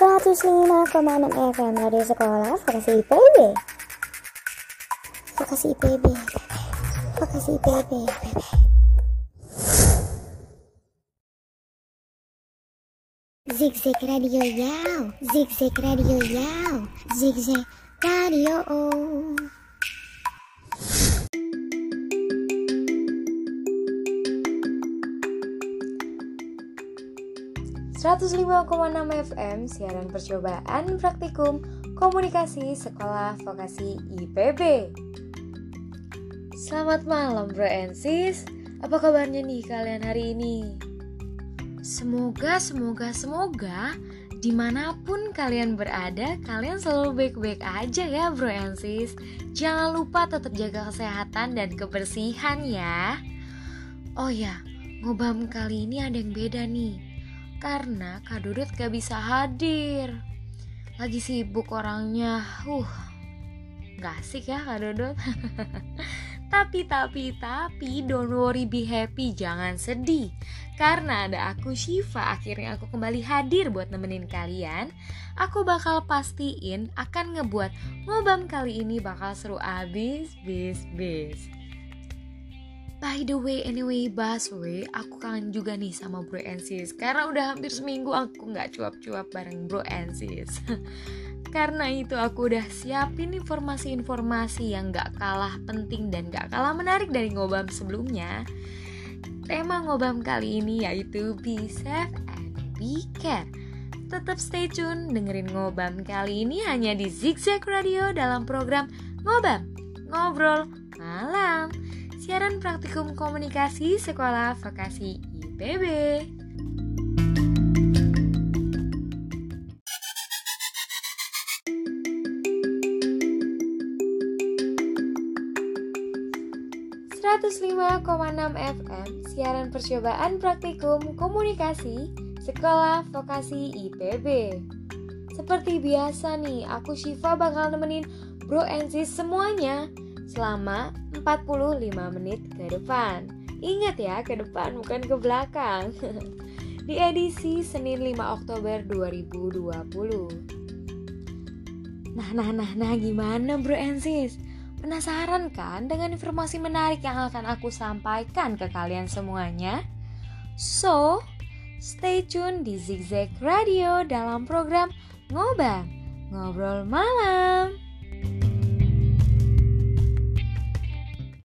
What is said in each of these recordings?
105,6 FM Radio Sekolah. Vokasi IPB Vokasi IPB Vokasi IPB Zigzag Radio Yao. Zigzag Radio Yao. Zigzag Radio 105,6 FM siaran percobaan praktikum komunikasi sekolah vokasi IPB. Selamat malam bro and sis, apa kabarnya nih kalian hari ini? Semoga, semoga, semoga di mana pun kalian berada, kalian selalu baik-baik aja ya bro and sis. Jangan lupa tetap jaga kesehatan dan kebersihan ya. Oh ya, ngobam kali ini ada yang beda nih karena Kak Dudut gak bisa hadir. Lagi sibuk orangnya, uh, gak asik ya Kak Dudut. tapi, tapi, tapi, don't worry, be happy, jangan sedih. Karena ada aku Shiva, akhirnya aku kembali hadir buat nemenin kalian. Aku bakal pastiin akan ngebuat ngobam kali ini bakal seru abis, bis, bis. By the way, anyway, Baswe, aku kangen juga nih sama Bro and Sis Karena udah hampir seminggu aku nggak cuap-cuap bareng Bro and Sis Karena itu aku udah siapin informasi-informasi yang gak kalah penting dan gak kalah menarik dari ngobam sebelumnya. Tema ngobam kali ini yaitu Be Safe and Be Care. Tetap stay tune dengerin ngobam kali ini hanya di Zigzag Radio dalam program Ngobam Ngobrol Malam siaran praktikum komunikasi Sekolah Vokasi IPB. FM siaran percobaan praktikum komunikasi Sekolah Vokasi IPB. Seperti biasa nih, aku Shiva bakal nemenin Bro and Sis semuanya selama 45 menit ke depan. Ingat ya, ke depan bukan ke belakang. Di edisi Senin 5 Oktober 2020. Nah, nah, nah, nah, gimana bro and sis? Penasaran kan dengan informasi menarik yang akan aku sampaikan ke kalian semuanya? So, stay tune di Zigzag Radio dalam program Ngobam, Ngobrol Malam.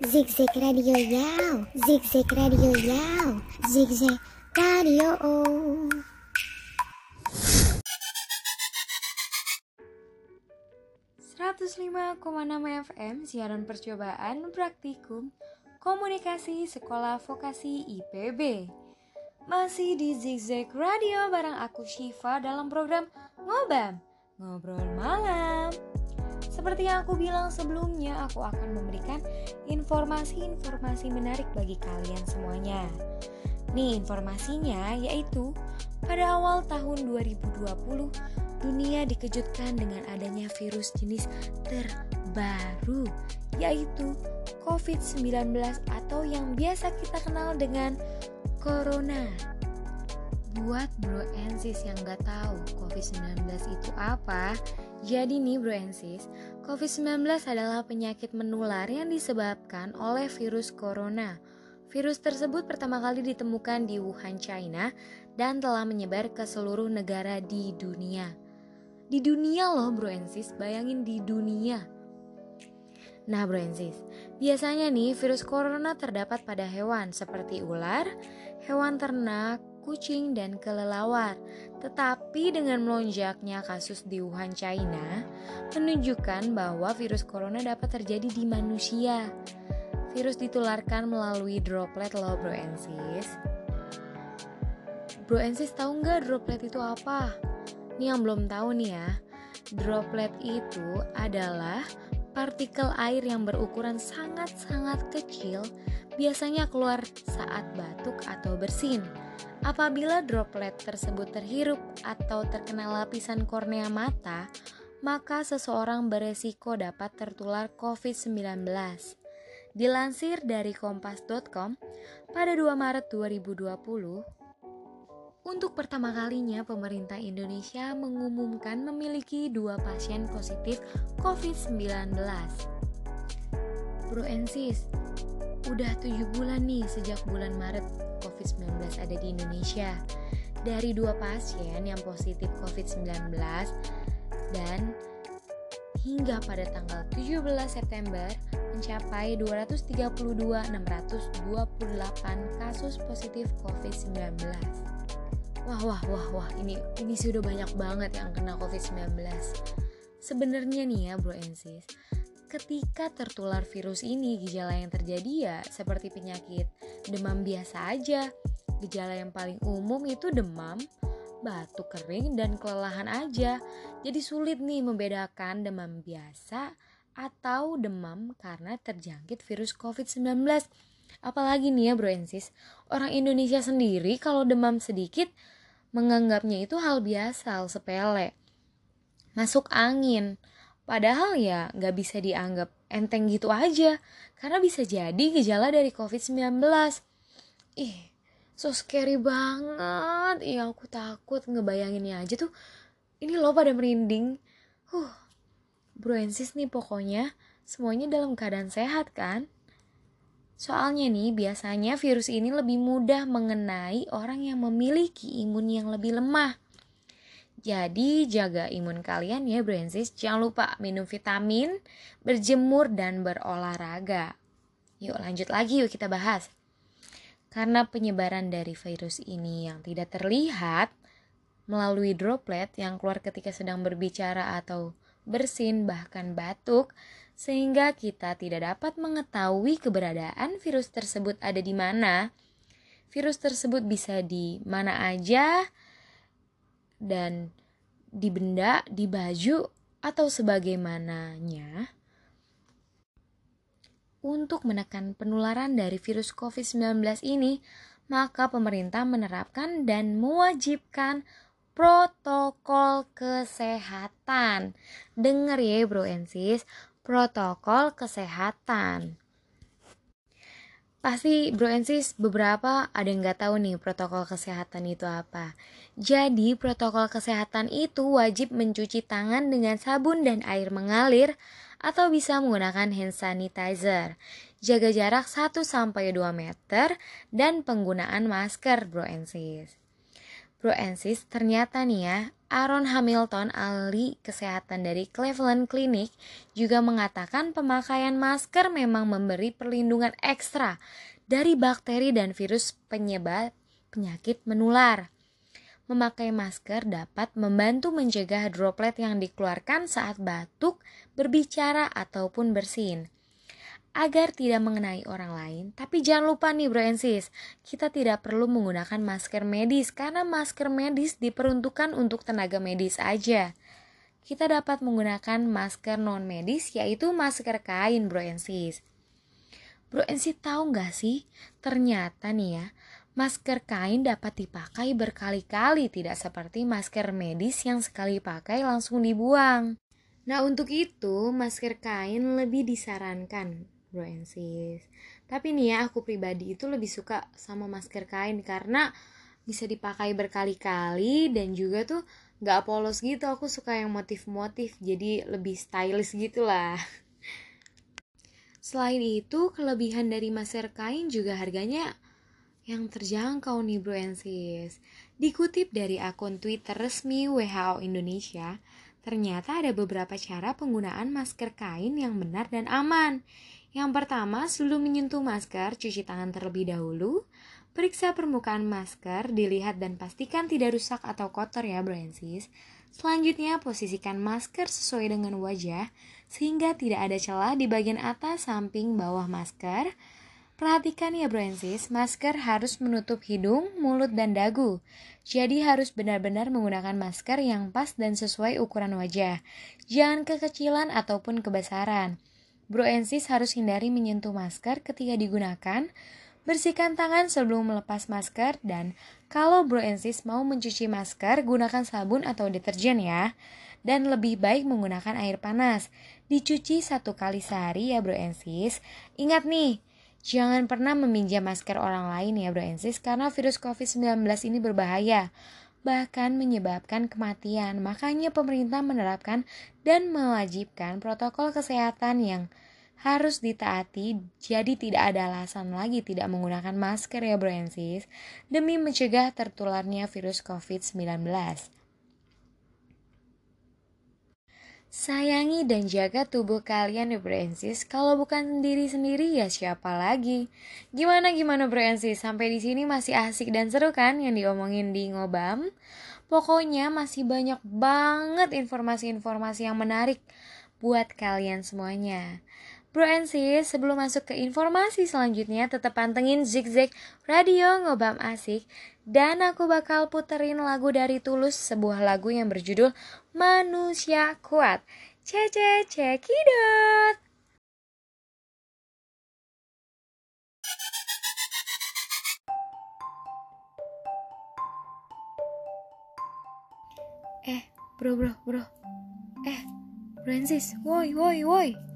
Zigzag Radio Yao, Zigzag Radio Yao, Zigzag Radio. enam FM siaran percobaan praktikum komunikasi sekolah vokasi IPB. Masih di Zigzag Radio bareng aku Shiva dalam program Ngobam, Ngobrol Malam. Seperti yang aku bilang sebelumnya, aku akan memberikan informasi-informasi menarik bagi kalian semuanya. Nih informasinya yaitu pada awal tahun 2020 dunia dikejutkan dengan adanya virus jenis terbaru yaitu COVID-19 atau yang biasa kita kenal dengan Corona. Buat bro and yang gak tahu COVID-19 itu apa, jadi nih bro and sis, COVID-19 adalah penyakit menular yang disebabkan oleh virus corona. Virus tersebut pertama kali ditemukan di Wuhan, China dan telah menyebar ke seluruh negara di dunia. Di dunia loh bro and sis, bayangin di dunia. Nah bro and sis, biasanya nih virus corona terdapat pada hewan seperti ular, hewan ternak, kucing, dan kelelawar. Tetapi dengan melonjaknya kasus di Wuhan, China, menunjukkan bahwa virus corona dapat terjadi di manusia. Virus ditularkan melalui droplet loh bro and sis. Bro and sis tahu nggak droplet itu apa? Ini yang belum tahu nih ya. Droplet itu adalah partikel air yang berukuran sangat-sangat kecil biasanya keluar saat batuk atau bersin. Apabila droplet tersebut terhirup atau terkena lapisan kornea mata, maka seseorang beresiko dapat tertular COVID-19. Dilansir dari kompas.com pada 2 Maret 2020, Untuk pertama kalinya, pemerintah Indonesia mengumumkan memiliki dua pasien positif COVID-19. Bro Ensis, udah tujuh bulan nih sejak bulan Maret COVID-19 ada di Indonesia. Dari dua pasien yang positif COVID-19 dan hingga pada tanggal 17 September mencapai 232.628 kasus positif COVID-19. Wah, wah, wah, wah, ini ini sudah banyak banget yang kena COVID-19. Sebenarnya nih ya, Bro and Sis, ketika tertular virus ini, gejala yang terjadi ya seperti penyakit demam biasa aja. Gejala yang paling umum itu demam, batuk kering, dan kelelahan aja. Jadi sulit nih membedakan demam biasa atau demam karena terjangkit virus COVID-19. Apalagi nih ya bro and sis, orang Indonesia sendiri kalau demam sedikit menganggapnya itu hal biasa, hal sepele. Masuk angin, padahal ya nggak bisa dianggap enteng gitu aja, karena bisa jadi gejala dari COVID-19. Ih, so scary banget. Iya aku takut ngebayanginnya aja tuh. Ini loh pada merinding. Huh, bro and sis nih pokoknya semuanya dalam keadaan sehat kan? Soalnya nih, biasanya virus ini lebih mudah mengenai orang yang memiliki imun yang lebih lemah. Jadi jaga imun kalian ya Bransis. Jangan lupa minum vitamin, berjemur, dan berolahraga. Yuk lanjut lagi yuk kita bahas. Karena penyebaran dari virus ini yang tidak terlihat melalui droplet yang keluar ketika sedang berbicara atau bersin bahkan batuk, sehingga kita tidak dapat mengetahui keberadaan virus tersebut ada di mana. Virus tersebut bisa di mana aja dan di benda, di baju, atau sebagaimananya. Untuk menekan penularan dari virus COVID-19 ini, maka pemerintah menerapkan dan mewajibkan protokol kesehatan. Dengar ya bro and sis, protokol kesehatan. Pasti bro and sis beberapa ada yang nggak tahu nih protokol kesehatan itu apa. Jadi protokol kesehatan itu wajib mencuci tangan dengan sabun dan air mengalir atau bisa menggunakan hand sanitizer. Jaga jarak 1-2 meter dan penggunaan masker bro and sis. Bro and sis, ternyata nih ya, Aaron Hamilton, ahli kesehatan dari Cleveland Clinic, juga mengatakan pemakaian masker memang memberi perlindungan ekstra dari bakteri dan virus penyebab penyakit menular. Memakai masker dapat membantu mencegah droplet yang dikeluarkan saat batuk, berbicara, ataupun bersin agar tidak mengenai orang lain. Tapi jangan lupa nih bro and sis, kita tidak perlu menggunakan masker medis karena masker medis diperuntukkan untuk tenaga medis aja. Kita dapat menggunakan masker non medis yaitu masker kain bro and sis. Bro and sis tahu nggak sih? Ternyata nih ya, masker kain dapat dipakai berkali-kali tidak seperti masker medis yang sekali pakai langsung dibuang. Nah untuk itu masker kain lebih disarankan bro and sis tapi nih ya aku pribadi itu lebih suka sama masker kain karena bisa dipakai berkali-kali dan juga tuh gak polos gitu. Aku suka yang motif-motif jadi lebih stylish gitu lah selain itu kelebihan dari masker kain juga harganya yang terjangkau nih bro and sis dikutip dari akun twitter resmi WHO Indonesia ternyata ada beberapa cara penggunaan masker kain yang benar dan aman yang pertama, sebelum menyentuh masker, cuci tangan terlebih dahulu. Periksa permukaan masker, dilihat dan pastikan tidak rusak atau kotor ya bro sis. Selanjutnya, posisikan masker sesuai dengan wajah, sehingga tidak ada celah di bagian atas, samping, bawah masker. Perhatikan ya bro sis, masker harus menutup hidung, mulut, dan dagu. Jadi harus benar-benar menggunakan masker yang pas dan sesuai ukuran wajah. Jangan kekecilan ataupun kebesaran. Bro Ensis harus hindari menyentuh masker ketika digunakan, bersihkan tangan sebelum melepas masker, dan kalau Bro Ensis mau mencuci masker, gunakan sabun atau deterjen ya. Dan lebih baik menggunakan air panas. Dicuci satu kali sehari ya Bro Ensis. Ingat nih, Jangan pernah meminjam masker orang lain ya bro and sis karena virus COVID-19 ini berbahaya bahkan menyebabkan kematian. Makanya pemerintah menerapkan dan mewajibkan protokol kesehatan yang harus ditaati jadi tidak ada alasan lagi tidak menggunakan masker ya bro and sis demi mencegah tertularnya virus COVID-19. Sayangi dan jaga tubuh kalian ya Brensis. Kalau bukan sendiri-sendiri ya siapa lagi? Gimana gimana Brensis? Sampai di sini masih asik dan seru kan yang diomongin di Ngobam? Pokoknya masih banyak banget informasi-informasi yang menarik buat kalian semuanya. Bro and sis, sebelum masuk ke informasi selanjutnya, tetap pantengin Zigzag Radio Ngobam Asik. Dan aku bakal puterin lagu dari Tulus, sebuah lagu yang berjudul Manusia Kuat. Cece cekidot! Eh, bro, bro, bro. Eh, Francis, woi, woi, woi.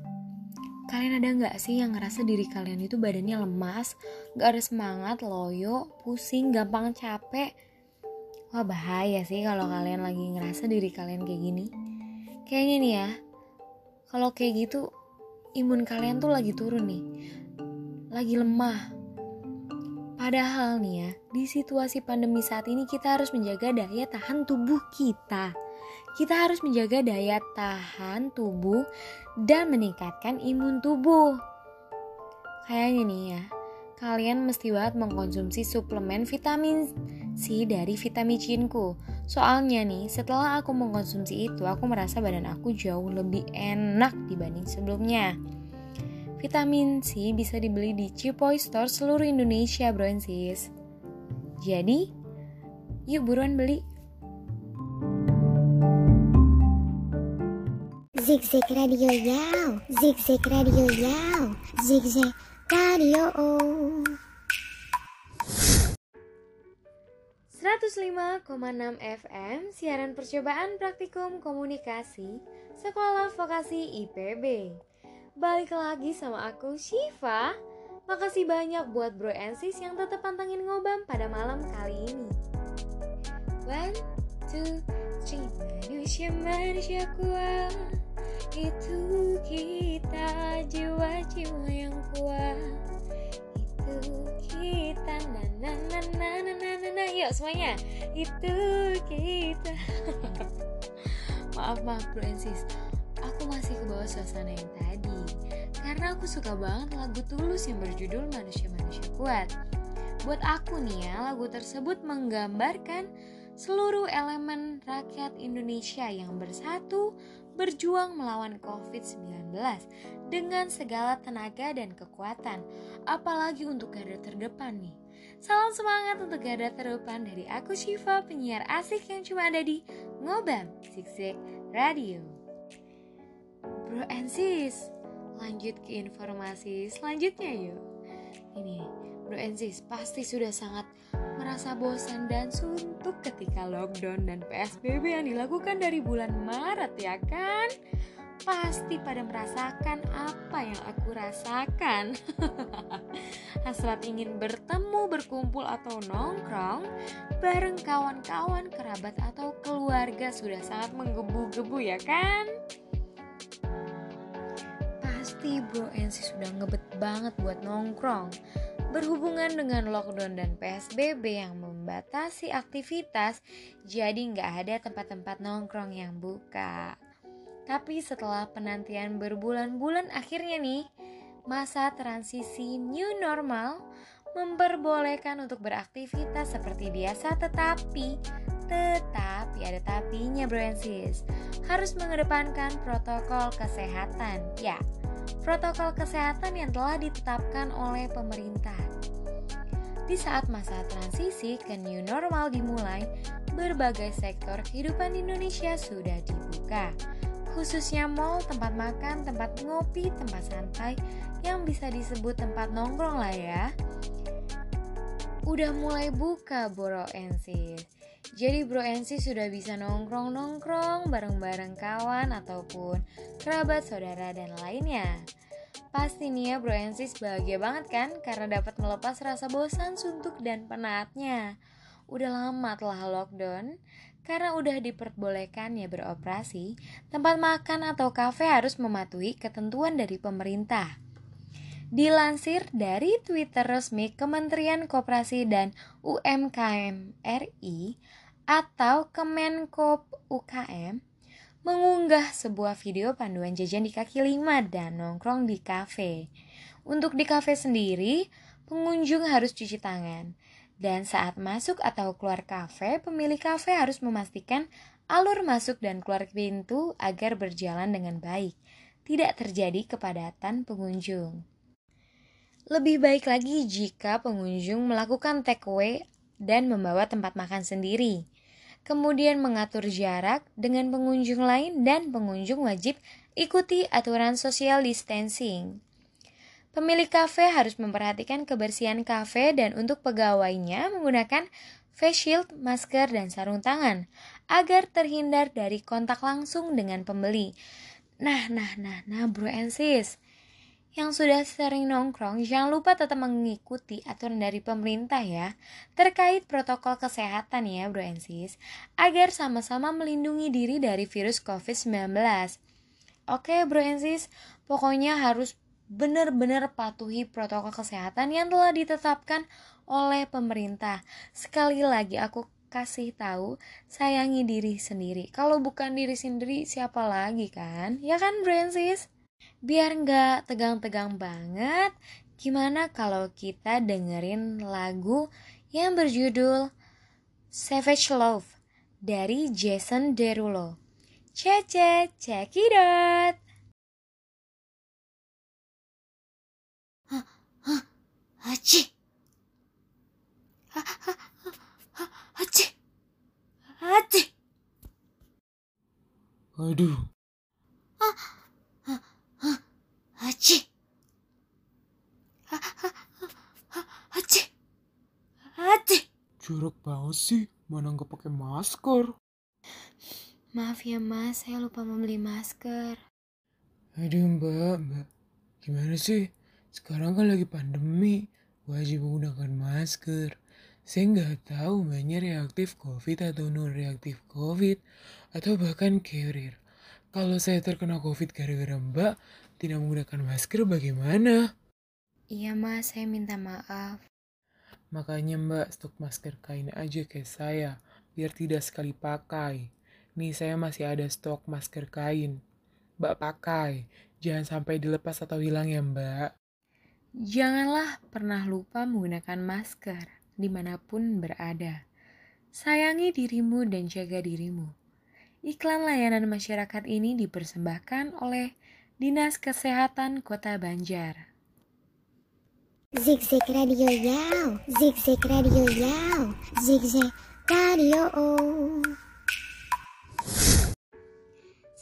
Kalian ada nggak sih yang ngerasa diri kalian itu badannya lemas, gak ada semangat, loyo, pusing, gampang capek? Wah bahaya sih kalau kalian lagi ngerasa diri kalian kayak gini. Kayaknya nih ya, kalau kayak gitu imun kalian tuh lagi turun nih, lagi lemah. Padahal nih ya, di situasi pandemi saat ini kita harus menjaga daya tahan tubuh kita kita harus menjaga daya tahan tubuh dan meningkatkan imun tubuh. Kayaknya nih ya, kalian mesti banget mengkonsumsi suplemen vitamin C dari Vitamicinku. Soalnya nih, setelah aku mengkonsumsi itu, aku merasa badan aku jauh lebih enak dibanding sebelumnya. Vitamin C bisa dibeli di Cipoy Store seluruh Indonesia, bro sis. Jadi, yuk buruan beli. Zigzag Radio Yow, Zigzag Radio Yow, Zigzag Radio. 105,6 FM siaran percobaan praktikum komunikasi Sekolah Vokasi IPB. Balik lagi sama aku Shiva. Makasih banyak buat Bro Ensis yang tetap pantengin ngobam pada malam kali ini. One, two, three, manusia manusia kuat itu kita jiwa-jiwa yang kuat. Itu kita na na na na na na na, na. yuk semuanya. Itu kita. Maaf maaf bro aku masih ke bawah suasana yang tadi. Karena aku suka banget lagu tulus yang berjudul manusia manusia kuat. Buat aku nih ya lagu tersebut menggambarkan seluruh elemen rakyat Indonesia yang bersatu berjuang melawan COVID-19 dengan segala tenaga dan kekuatan, apalagi untuk garda terdepan nih. Salam semangat untuk garda terdepan dari aku Shiva, penyiar asik yang cuma ada di Ngobam Zigzag Radio. Bro and sis, lanjut ke informasi selanjutnya yuk. Ini, Bro and sis, pasti sudah sangat merasa bosan dan suntuk ketika lockdown dan PSBB yang dilakukan dari bulan Maret ya kan? Pasti pada merasakan apa yang aku rasakan. Hasrat ingin bertemu, berkumpul atau nongkrong bareng kawan-kawan, kerabat atau keluarga sudah sangat menggebu-gebu ya kan? Pasti Bro NC sudah ngebet banget buat nongkrong Berhubungan dengan lockdown dan PSBB yang membatasi aktivitas, jadi nggak ada tempat-tempat nongkrong yang buka. Tapi setelah penantian berbulan-bulan akhirnya nih, masa transisi new normal memperbolehkan untuk beraktivitas seperti biasa tetapi tetapi ada tapinya bro and sis harus mengedepankan protokol kesehatan ya protokol kesehatan yang telah ditetapkan oleh pemerintah. Di saat masa transisi ke new normal dimulai, berbagai sektor kehidupan Indonesia sudah dibuka, khususnya mall, tempat makan, tempat ngopi, tempat santai yang bisa disebut tempat nongkrong lah ya. Udah mulai buka Boro Ensis. Jadi Bro NC sudah bisa nongkrong-nongkrong bareng-bareng kawan ataupun kerabat, saudara, dan lainnya. Pasti nih ya bro sis bahagia banget kan karena dapat melepas rasa bosan, suntuk, dan penatnya. Udah lama telah lockdown, karena udah diperbolehkan ya beroperasi, tempat makan atau kafe harus mematuhi ketentuan dari pemerintah. Dilansir dari Twitter resmi Kementerian Koperasi dan UMKM RI atau Kemenkop UKM, mengunggah sebuah video panduan jajan di kaki lima dan nongkrong di kafe. Untuk di kafe sendiri, pengunjung harus cuci tangan. Dan saat masuk atau keluar kafe, pemilik kafe harus memastikan alur masuk dan keluar pintu agar berjalan dengan baik, tidak terjadi kepadatan pengunjung. Lebih baik lagi jika pengunjung melakukan take away dan membawa tempat makan sendiri kemudian mengatur jarak dengan pengunjung lain dan pengunjung wajib ikuti aturan social distancing. Pemilik kafe harus memperhatikan kebersihan kafe dan untuk pegawainya menggunakan face shield, masker, dan sarung tangan agar terhindar dari kontak langsung dengan pembeli. Nah, nah, nah, nah, bro and sis, yang sudah sering nongkrong, jangan lupa tetap mengikuti aturan dari pemerintah ya, terkait protokol kesehatan ya bro and agar sama-sama melindungi diri dari virus COVID-19. Oke bro and pokoknya harus benar-benar patuhi protokol kesehatan yang telah ditetapkan oleh pemerintah. Sekali lagi aku kasih tahu, sayangi diri sendiri. Kalau bukan diri sendiri, siapa lagi kan? Ya kan, bro and sis? Biar nggak tegang-tegang banget, gimana kalau kita dengerin lagu yang berjudul Savage Love dari Jason Derulo. Cece, cekidot! Hah, hah, haci. Haci. Haci. Aduh. Ah, Haji. Haji. Haji. Jorok banget sih, mana nggak pakai masker. Maaf ya mas, saya lupa membeli masker. Aduh mbak, mbak. Gimana sih? Sekarang kan lagi pandemi, wajib menggunakan masker. Saya nggak tahu mbaknya reaktif COVID atau non reaktif COVID, atau bahkan carrier. Kalau saya terkena COVID gara-gara mbak, tidak menggunakan masker bagaimana? Iya mas, saya minta maaf. Makanya mbak stok masker kain aja kayak saya, biar tidak sekali pakai. Nih saya masih ada stok masker kain. Mbak pakai, jangan sampai dilepas atau hilang ya mbak. Janganlah pernah lupa menggunakan masker di mana pun berada. Sayangi dirimu dan jaga dirimu. Iklan layanan masyarakat ini dipersembahkan oleh Dinas Kesehatan Kota Banjar. Zigzag Radio Yao, Zigzag Radio Yao, Zigzag Radio.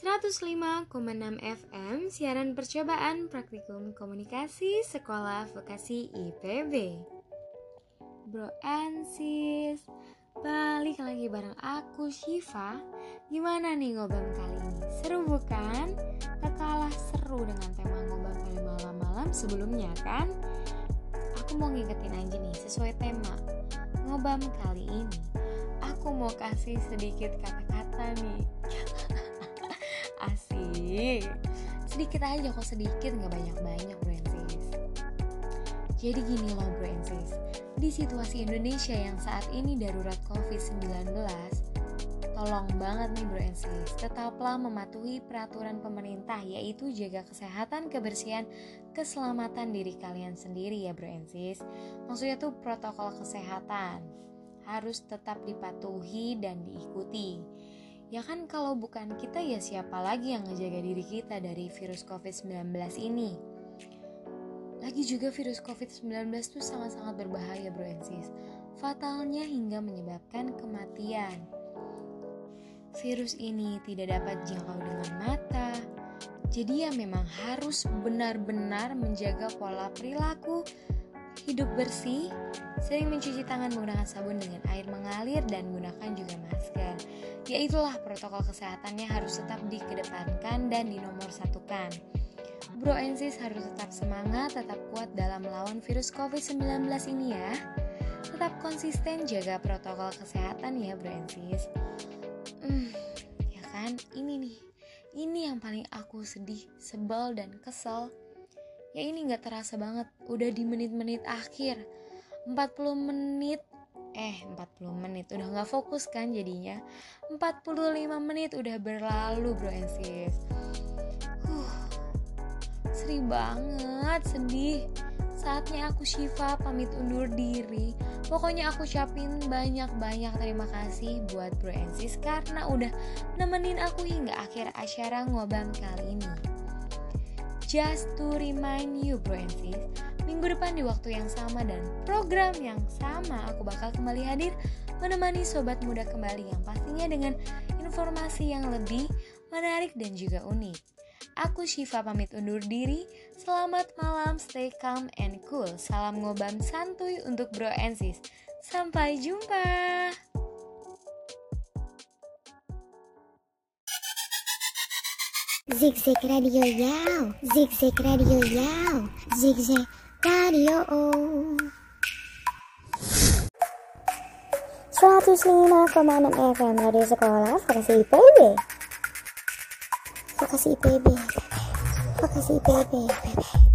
105,6 FM siaran percobaan praktikum komunikasi sekolah vokasi IPB. Bro and sis, balik lagi bareng aku Shiva. Gimana nih ngobam kali ini? Seru bukan? Tak kalah seru dengan tema ngobam kali malam-malam sebelumnya kan? Aku mau ngingetin aja nih sesuai tema ngobam kali ini. Aku mau kasih sedikit kata-kata nih. Asik. Sedikit aja kok sedikit nggak banyak-banyak bro and sis. Jadi gini loh bro and sis. Di situasi Indonesia yang saat ini darurat COVID-19, Tolong banget nih bro and sis, tetaplah mematuhi peraturan pemerintah yaitu jaga kesehatan, kebersihan, keselamatan diri kalian sendiri ya bro and sis. Maksudnya tuh protokol kesehatan harus tetap dipatuhi dan diikuti. Ya kan kalau bukan kita ya siapa lagi yang ngejaga diri kita dari virus COVID-19 ini? Lagi juga virus COVID-19 tuh sangat-sangat berbahaya bro and sis. Fatalnya hingga menyebabkan kematian. Virus ini tidak dapat jangkau dengan mata, jadi ya memang harus benar-benar menjaga pola perilaku, hidup bersih, sering mencuci tangan menggunakan sabun dengan air mengalir dan gunakan juga masker. Ya itulah protokol kesehatannya harus tetap dikedepankan dan dinomorsatukan. Bro Ensis harus tetap semangat, tetap kuat dalam melawan virus COVID-19 ini ya. Tetap konsisten jaga protokol kesehatan ya Bro Ensis. Hmm, ya kan? Ini nih, ini yang paling aku sedih, sebel, dan kesel. Ya ini gak terasa banget, udah di menit-menit akhir. 40 menit Eh 40 menit udah gak fokus kan jadinya 45 menit udah berlalu bro and sis Sedih banget sedih. Saatnya aku Shiva pamit undur diri. Pokoknya aku ucapin banyak-banyak terima kasih buat Bro and Sis Karena udah nemenin aku hingga akhir acara ngobam kali ini. Just to remind you Bro and Sis Minggu depan di waktu yang sama dan program yang sama aku bakal kembali hadir menemani sobat muda kembali yang pastinya dengan informasi yang lebih menarik dan juga unik. Aku Shiva pamit undur diri. Selamat malam, stay calm and cool. Salam ngobam santuy untuk Bro and Sis. Sampai jumpa. Zigzag Radio Yao, Zigzag Radio Yao, Zigzag Radio. 105,6 FM Radio Sekolah Vokasi IPB. Vokasi IPB. Vokasi IPB. IPB.